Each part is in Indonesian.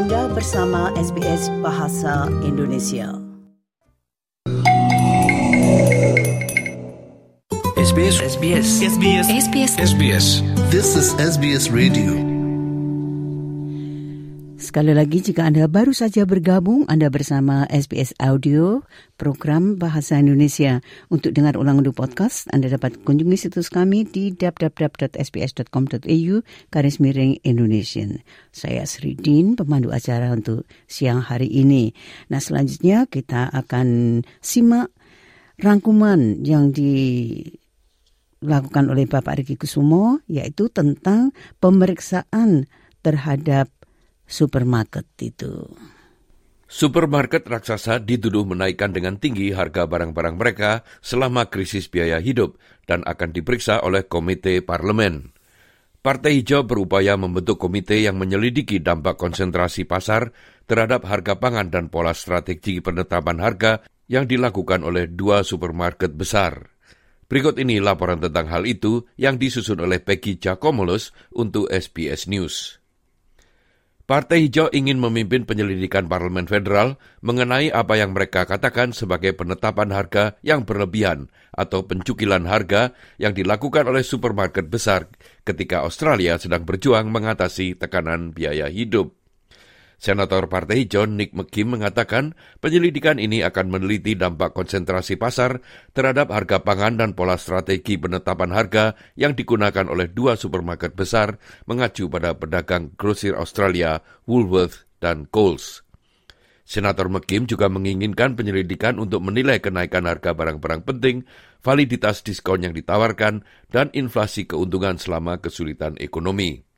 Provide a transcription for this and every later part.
Anda bersama SBS Bahasa Indonesia. SBS SBS SBS SBS SBS This is SBS Radio. Sekali lagi jika Anda baru saja bergabung, Anda bersama SBS Audio, program Bahasa Indonesia. Untuk dengar ulang untuk podcast, Anda dapat kunjungi situs kami di www.sbs.com.au garis miring Indonesian. Saya Sri Din, pemandu acara untuk siang hari ini. Nah selanjutnya kita akan simak rangkuman yang dilakukan oleh Bapak Riki Kusumo, yaitu tentang pemeriksaan terhadap supermarket itu. Supermarket raksasa dituduh menaikkan dengan tinggi harga barang-barang mereka selama krisis biaya hidup dan akan diperiksa oleh Komite Parlemen. Partai Hijau berupaya membentuk komite yang menyelidiki dampak konsentrasi pasar terhadap harga pangan dan pola strategi penetapan harga yang dilakukan oleh dua supermarket besar. Berikut ini laporan tentang hal itu yang disusun oleh Peggy Giacomolos untuk SBS News. Partai Hijau ingin memimpin penyelidikan parlemen federal mengenai apa yang mereka katakan sebagai penetapan harga yang berlebihan atau pencukilan harga yang dilakukan oleh supermarket besar ketika Australia sedang berjuang mengatasi tekanan biaya hidup. Senator Partai Hijau Nick McKim mengatakan penyelidikan ini akan meneliti dampak konsentrasi pasar terhadap harga pangan dan pola strategi penetapan harga yang digunakan oleh dua supermarket besar mengacu pada pedagang grosir Australia, Woolworth dan Coles. Senator McKim juga menginginkan penyelidikan untuk menilai kenaikan harga barang-barang penting, validitas diskon yang ditawarkan, dan inflasi keuntungan selama kesulitan ekonomi.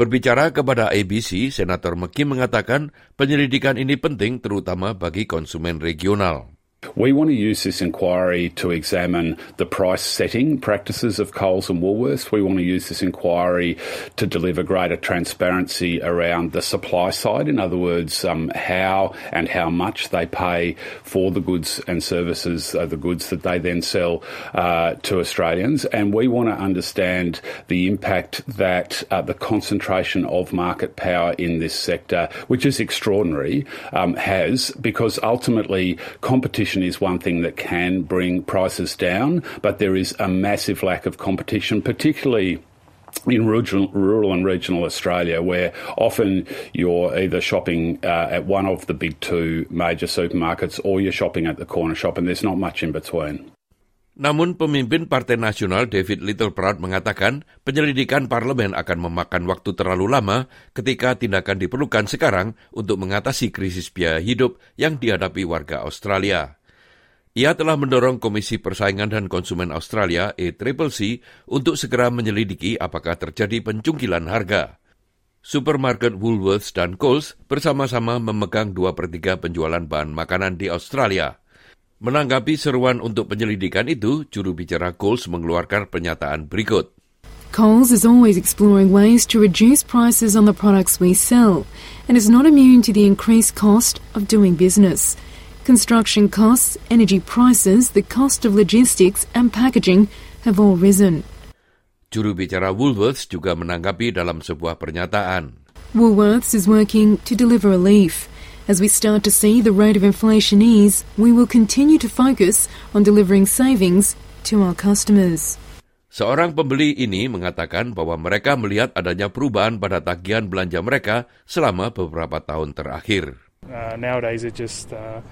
Berbicara kepada ABC, Senator McKim mengatakan penyelidikan ini penting terutama bagi konsumen regional. We want to use this inquiry to examine the price setting practices of Coles and Woolworths. We want to use this inquiry to deliver greater transparency around the supply side. In other words, um, how and how much they pay for the goods and services, uh, the goods that they then sell uh, to Australians. And we want to understand the impact that uh, the concentration of market power in this sector, which is extraordinary, um, has because ultimately competition competition is one thing that can bring prices down, but there is a massive lack of competition, particularly in rural, rural and regional Australia, where often you're either shopping uh, at one of the big two major supermarkets or you're shopping at the corner shop, and there's not much in between. Namun pemimpin Partai Nasional David Littleproud mengatakan penyelidikan parlemen akan memakan waktu terlalu lama ketika tindakan diperlukan sekarang untuk mengatasi krisis biaya hidup yang dihadapi warga Australia. Ia telah mendorong Komisi Persaingan dan Konsumen Australia ACCC untuk segera menyelidiki apakah terjadi pencungkilan harga. Supermarket Woolworths dan Coles bersama-sama memegang dua per tiga penjualan bahan makanan di Australia. Menanggapi seruan untuk penyelidikan itu, juru bicara Coles mengeluarkan pernyataan berikut. Coles is always exploring ways to reduce prices on the products we sell and is not immune to the increased cost of doing business. Construction costs, energy prices, the cost of logistics and packaging have all risen. Juru bicara Woolworths juga menanggapi dalam sebuah pernyataan. Woolworths is working to deliver relief. As we start to see the rate of inflation ease, we will continue to focus on delivering savings to our customers. Seorang pembeli ini mengatakan bahwa mereka melihat adanya perubahan pada tagihan belanja mereka selama beberapa tahun terakhir. Uh, nowadays, it just uh,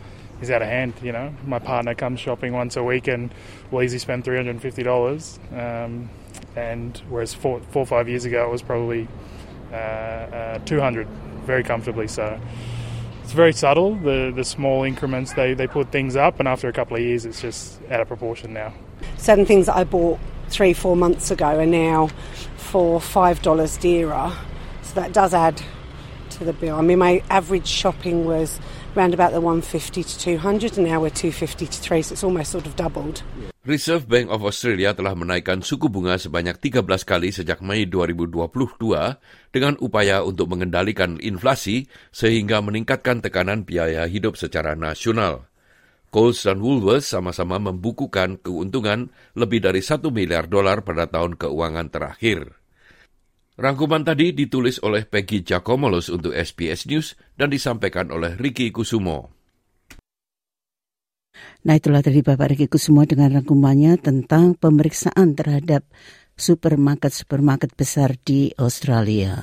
is out of hand. You know, my partner comes shopping once a week and will easily spend three hundred and fifty dollars, um, and whereas four, four or five years ago it was probably uh, uh, two hundred very comfortably. So it's very subtle. The the small increments they they put things up, and after a couple of years, it's just out of proportion now. Certain things that I bought three four months ago are now for five dollars dearer. So that does add to the bill. I mean, my average shopping was around about the 150 to 200 and now we're 250 to 3 so it's almost sort of doubled. Reserve Bank of Australia telah menaikkan suku bunga sebanyak 13 kali sejak Mei 2022 dengan upaya untuk mengendalikan inflasi sehingga meningkatkan tekanan biaya hidup secara nasional. Coles dan Woolworths sama-sama membukukan keuntungan lebih dari 1 miliar dolar pada tahun keuangan terakhir. Rangkuman tadi ditulis oleh Peggy Giacomolos untuk SBS News dan disampaikan oleh Ricky Kusumo. Nah itulah tadi Bapak Ricky Kusumo dengan rangkumannya tentang pemeriksaan terhadap supermarket-supermarket besar di Australia.